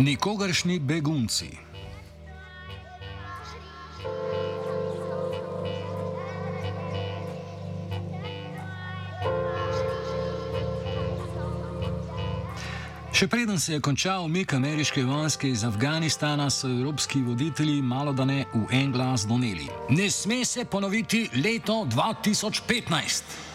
Nikogaršni begunci. Še preden se je končal umik ameriške vojske iz Afganistana, so evropski voditelji malo da ne v en glas doneli. Ne sme se ponoviti leto 2015.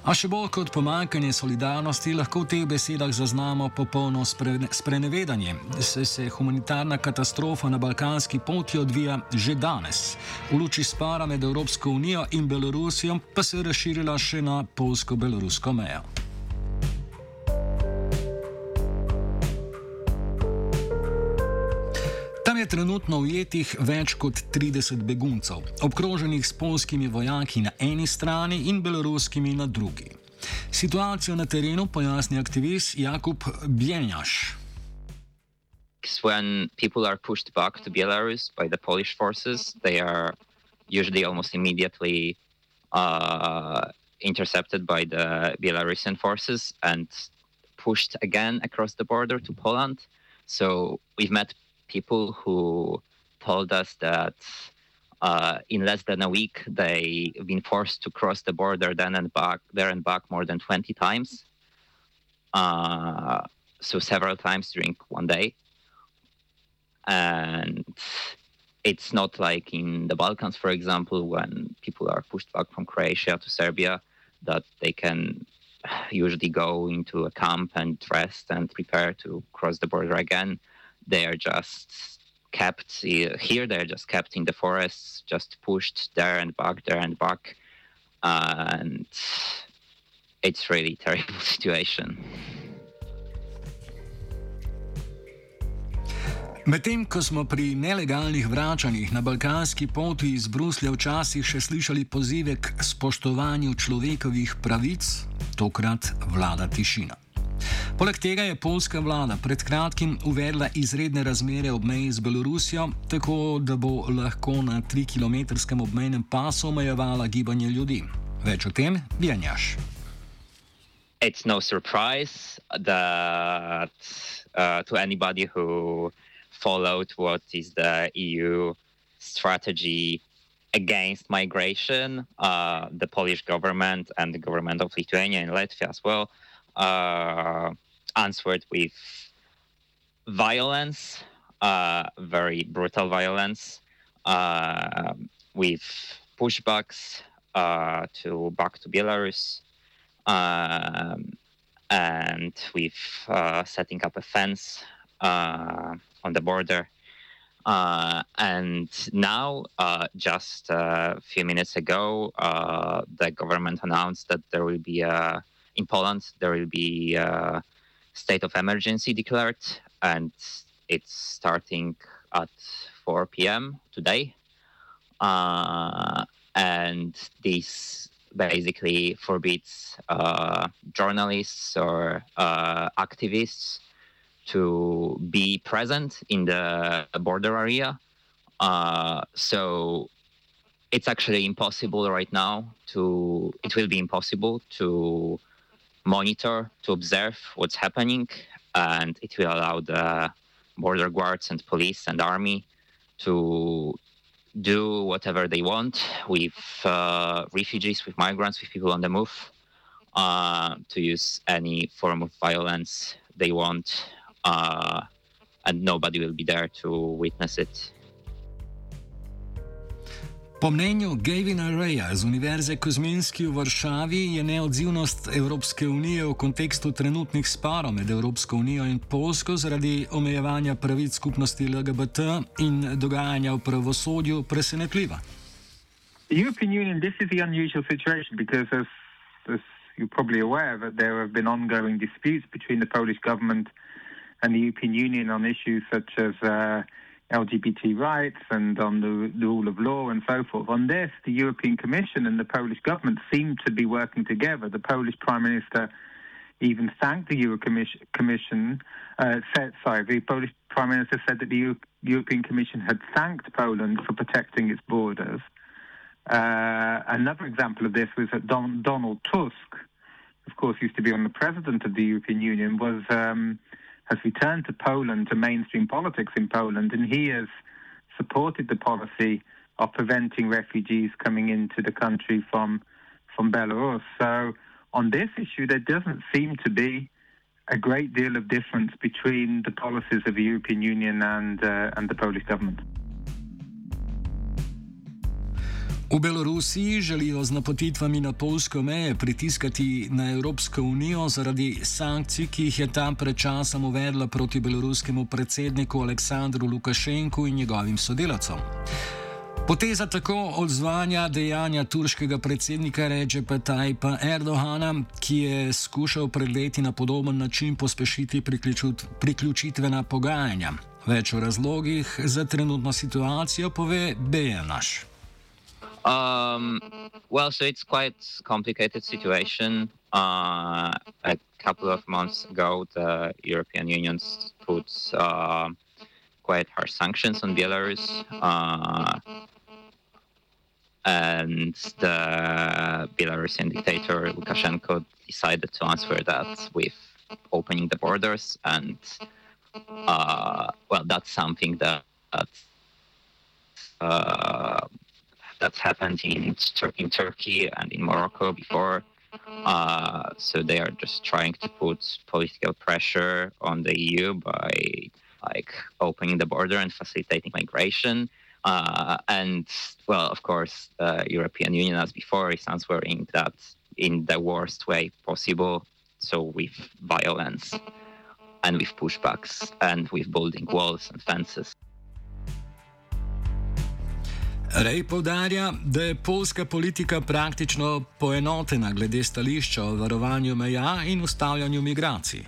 A še bolj kot pomankanje solidarnosti lahko v teh besedah zaznamo popolno sprenevedanje, saj se humanitarna katastrofa na balkanski poti odvija že danes. V luči spora med Evropsko unijo in Belorusijo pa se je razširila še na polsko-belorusko mejo. Trenutno ujetih več kot 30 beguncev, obkroženih s polskimi vojaki na eni strani in beloruskimi na drugi. Situacijo na terenu pojasni aktivist Jakub Bjenjaš. When people are pushed back to Belarus by the Polish forces, they are usually almost immediately uh, intercepted by the Belarusian forces and pushed again across the border to Poland. So we've met people who told us that uh, in less than a week they've been forced to cross the border then and back there and back more than 20 times. Uh, so several times during one day. And it's not like in the balkans for example when people are pushed back from croatia to serbia that they can usually go into a camp and rest and prepare to cross the border again they are just kept here they're just kept in the forests just pushed there and back there and back and it's really terrible situation Medtem ko smo pri nelegalnih vračanjih na balkanski poti iz Bruslja včasih še slišali pozive k spoštovanju človekovih pravic, tokrat vlada tišina. Poleg tega je polska vlada pred kratkim uvedla izredne razmere ob meji z Belorusijo, tako da bo lahko na 3-kilometrskem obmejnem pasu omejevala gibanje ljudi. Več o tem, Bjanjaš. It's no surprise that uh, to anybody who followed what is the EU strategy against migration, uh, the Polish government and the government of Lithuania and Latvia as well, uh, answered with violence, uh, very brutal violence, uh, with pushbacks uh, to back to Belarus, um, and with uh, setting up a fence uh, on the border. and now, just a few minutes ago, the government announced that there will be a in Poland, there will be a state of emergency declared, and it's starting at 4 p.m. today. Uh, and this basically forbids uh, journalists or uh, activists to be present in the border area. Uh, so it's actually impossible right now to, it will be impossible to monitor, to observe what's happening, and it will allow the border guards and police and army to do whatever they want with uh, refugees, with migrants, with people on the move, uh, to use any form of violence they want, uh, and nobody will be there to witness it. Po mnenju Gavina Reja z Univerze Kozminski v Varšavi je neodzivnost Evropske unije v kontekstu trenutnih sporov med Evropsko unijo in Polsko zaradi omejevanja pravic skupnosti LGBT in dogajanja v pravosodju presenetljiva. European Union, this is the unusual situation because, as, as you're probably aware, that there have been ongoing disputes between the Polish government and the European Union on issues such as uh, LGBT rights and on the, the, rule of law and so forth. On this, the European Commission and the Polish government seem to be working together. The Polish Prime Minister even thanked the Euro Commission. Uh, said, sorry, the Polish Prime Minister said that the Euro European Commission had thanked Poland for protecting its borders. Uh, another example of this was that Don Donald Tusk, of course, used to be on the president of the European Union, was. Um, has returned to Poland, to mainstream politics in Poland, and he has supported the policy of preventing refugees coming into the country from from Belarus. So on this issue, there doesn't seem to be a great deal of difference between the policies of the European Union and uh, and the Polish government. V Belorusiji želijo z napotitvami na polsko meje pritiskati na Evropsko unijo zaradi sankcij, ki jih je tam pred časom uvedla proti beloruskemu predsedniku Aleksandru Lukašenku in njegovim sodelavcem. Poteza tako odzvanja dejanja turškega predsednika Ređepa Tajpa Erdogana, ki je skušal pred leti na podoben način pospešiti priključitvena pogajanja. Več o razlogih za trenutno situacijo pove Bejenaš. Um, well, so it's quite complicated situation. Uh, a couple of months ago, the European Union put uh, quite harsh sanctions on Belarus. Uh, and the Belarusian dictator Lukashenko decided to answer that with opening the borders. And, uh, well, that's something that. that uh, that's happened in in Turkey and in Morocco before. Uh, so they are just trying to put political pressure on the EU by like opening the border and facilitating migration. Uh, and well, of course, the European Union, as before, is answering that in the worst way possible. So with violence and with pushbacks and with building walls and fences. Rej povdarja, da je polska politika praktično poenotena glede stališča o varovanju meja in ustavljanju migracij.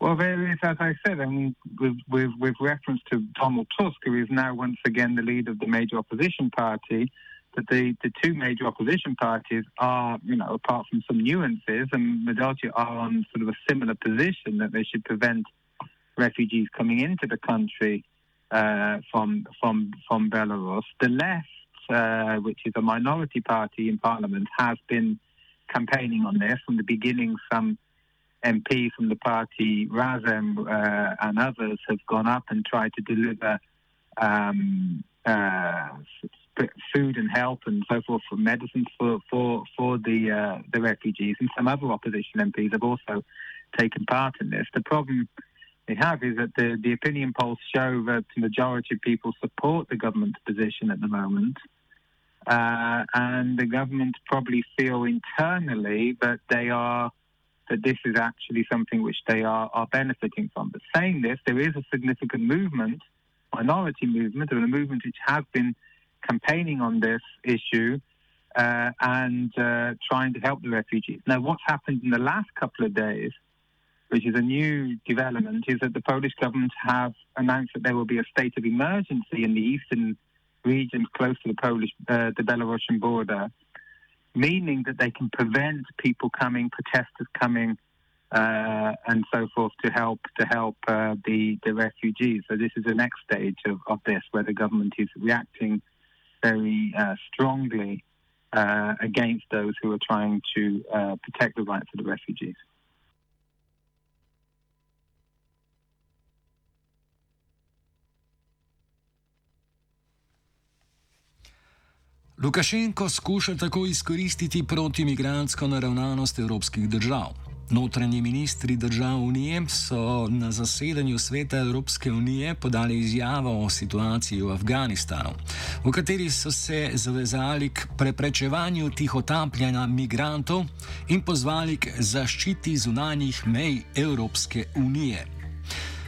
Well, there is, as I said, mean, with, with, with reference to Donald Tusk, who is now once again the leader of the major opposition party, that the, the two major opposition parties are, you know, apart from some nuances, and majority are on sort of a similar position that they should prevent refugees coming into the country. Uh, from from from Belarus. The left, uh, which is a minority party in parliament, has been campaigning on this from the beginning. Some MPs from the party, Razem uh, and others, have gone up and tried to deliver um, uh, food and help and so forth for medicines for for for the uh, the refugees. And some other opposition MPs have also taken part in this. The problem they have is that the, the opinion polls show that the majority of people support the government's position at the moment. Uh, and the government probably feel internally that they are that this is actually something which they are, are benefiting from. But saying this, there is a significant movement, minority movement, or a movement which has been campaigning on this issue uh, and uh, trying to help the refugees. Now, what's happened in the last couple of days which is a new development, is that the Polish government have announced that there will be a state of emergency in the eastern regions close to the Polish, uh, the Belarusian border, meaning that they can prevent people coming, protesters coming, uh, and so forth to help to help uh, the the refugees. So this is the next stage of, of this, where the government is reacting very uh, strongly uh, against those who are trying to uh, protect the rights of the refugees. Lukašenko skuša tako izkoristiti protimigransko naravnanost evropskih držav. Notranji ministri držav Unije so na zasedanju Sveta Evropske unije podali izjavo o situaciji v Afganistanu, v kateri so se zavezali k preprečevanju tihotapljanja migrantov in pozvali k zaščiti zunanjih mej Evropske unije.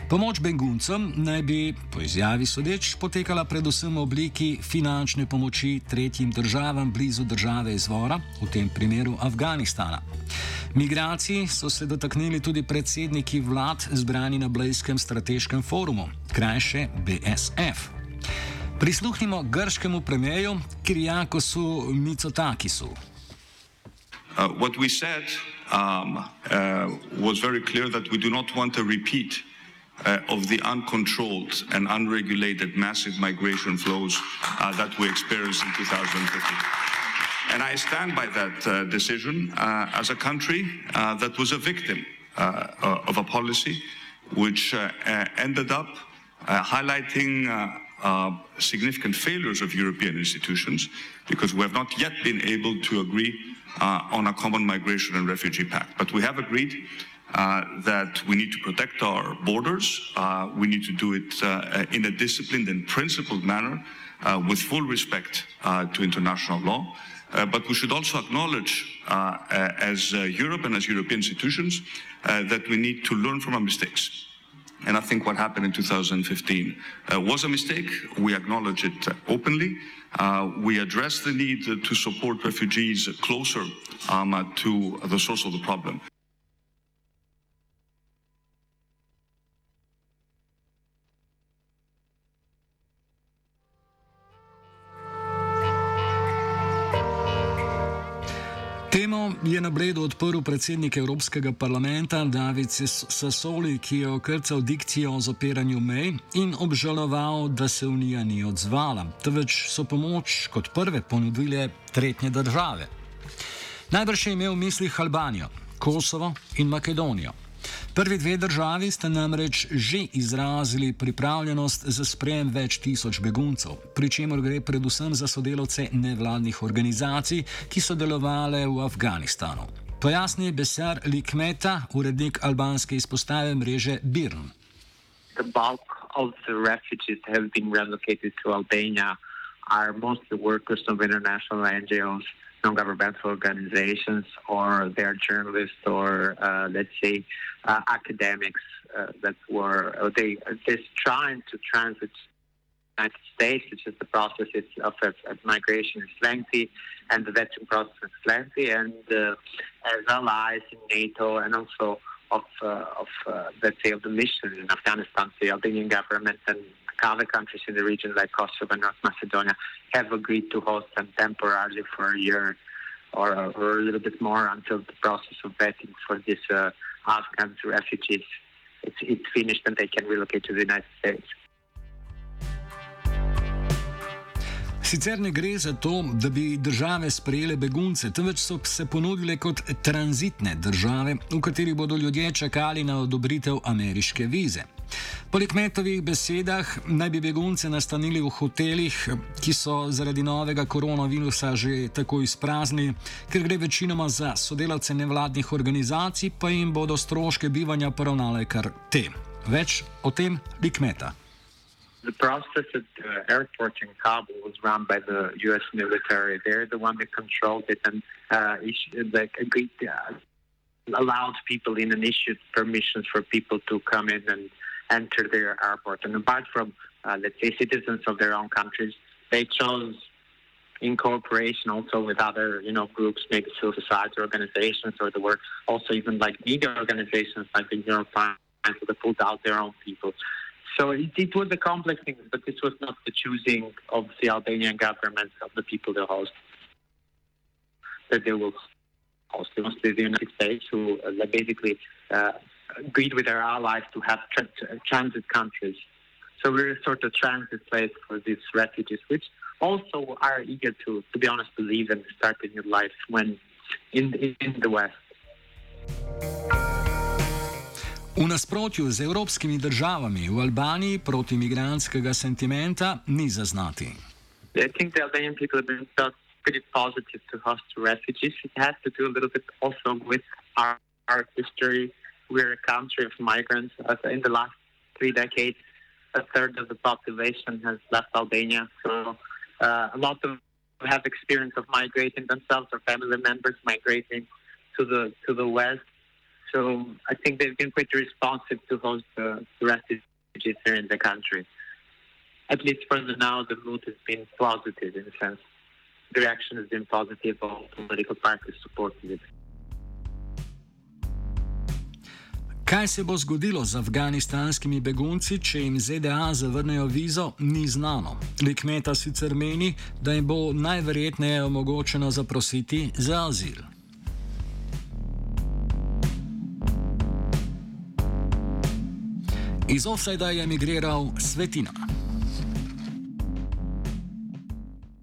Pomoč beguncem naj bi, po izjavi sodeč, potekala predvsem v obliki finančne pomoči tretjim državam blizu države izvora, v tem primeru Afganistana. Migraciji so se dotaknili tudi predsedniki vlad zbrani na Blejskem strateškem forumu, krajše BSF. Prisluhnimo grškemu premijeju Kirjakosu Micotakisu. Uh, what we said um, uh, was very clear that we do not want a repeat uh, of the uncontrolled and unregulated massive migration flows uh, that we experienced in 2015. And I stand by that uh, decision uh, as a country uh, that was a victim uh, of a policy which ended up highlighting significant failures of European institutions because we have not yet been able to agree on a common migration and refugee pact. But we have agreed that we need to protect our borders. Uh, we need to do it uh, in a disciplined and principled manner uh, with full respect to international law. but we should also acknowledge, as Europe and as European institutions, that we need to learn from our mistakes. And I think what happened in 2015 uh, was a mistake. We acknowledge it openly. Uh, we address the need to support refugees closer um, to the source of the problem. Je na bledu odprl predsednik Evropskega parlamenta David Sassoli, ki je okrcal dikcijo o zapiranju mej in obžaloval, da se Unija ni odzvala, temveč so pomoč kot prve ponudile tretje države. Najbrž je imel v mislih Albanijo, Kosovo in Makedonijo. Prvi dve državi sta namreč že izrazili pripravljenost za sprejem več tisoč beguncev, pri čemer gre predvsem za sodelavce nevladnih organizacij, ki so delovale v Afganistanu. Pojasni Besar Likmeta, urednik albanske izpostave mreže Birn. Of the refugees have been relocated to Albania are mostly workers of international NGOs, non-governmental organizations, or they're journalists, or uh, let's say uh, academics uh, that were they just trying to transit United States, which is the process of, of, of, migration is lengthy, and the vetting process is lengthy, and uh, as allies in NATO and also of, uh, of uh, let's say, of the mission in Afghanistan, the Albanian government and other countries in the region like Kosovo and North Macedonia have agreed to host them temporarily for a year or, or a little bit more until the process of vetting for these uh, Afghan refugees it's, it's finished and they can relocate to the United States. Sicer ne gre za to, da bi države sprejele begunce, temveč so se ponudile kot tranzitne države, v katerih bodo ljudje čakali na odobritev ameriške vize. Po Lekmetovih besedah naj bi begunce nastanili v hotelih, ki so zaradi novega koronavirusa že tako izpraznili, ker gre večinoma za sodelavce nevladnih organizacij, pa jim bodo stroške bivanja poravnale kar te. Več o tem Lekmeta. The process at the airport in Kabul was run by the U.S. military. They're the one that controlled it and uh, like, agreed, uh, allowed people in and issued permissions for people to come in and enter their airport. And apart from, uh, let's say, citizens of their own countries, they chose in cooperation also with other, you know, groups, maybe civil society organizations or the work, also even like media organizations like the New York Times, that pulled out their own people. So it, it, was a complex thing, but this was not the choosing of the Albanian government of the people they host that they will host. Was the United States who uh, basically uh, agreed with our allies to have tra- transit countries. So we're a sort of transit place for these refugees, which also are eager to, to be honest, to leave and start a new life when in, in the West. V nasprotju z evropskimi državami v Albaniji proti imigranskega sentimenta ni zaznati. I think the Albanian people have been pretty positive to host refugees. It has to do a little bit also with our, our history, we're a country of migrants. In the last three decades, a third of the population has left Albania. So uh, a lot of have experience of migrating themselves or family members migrating to the to the west. So I think they've been pretty responsive to host the refugees here in the country. At least for the now, the mood has been positive in a sense. The reaction has been positive. All political parties supported it. Kaj se bo zgodilo z afganistanskimi begunci, če jim ZDA zavrnejo vizo, ni znano. Likmeta sicer meni, da jim bo najverjetneje omogočeno zaprositi za azil. Iz Offsajda je emigriral Svetina.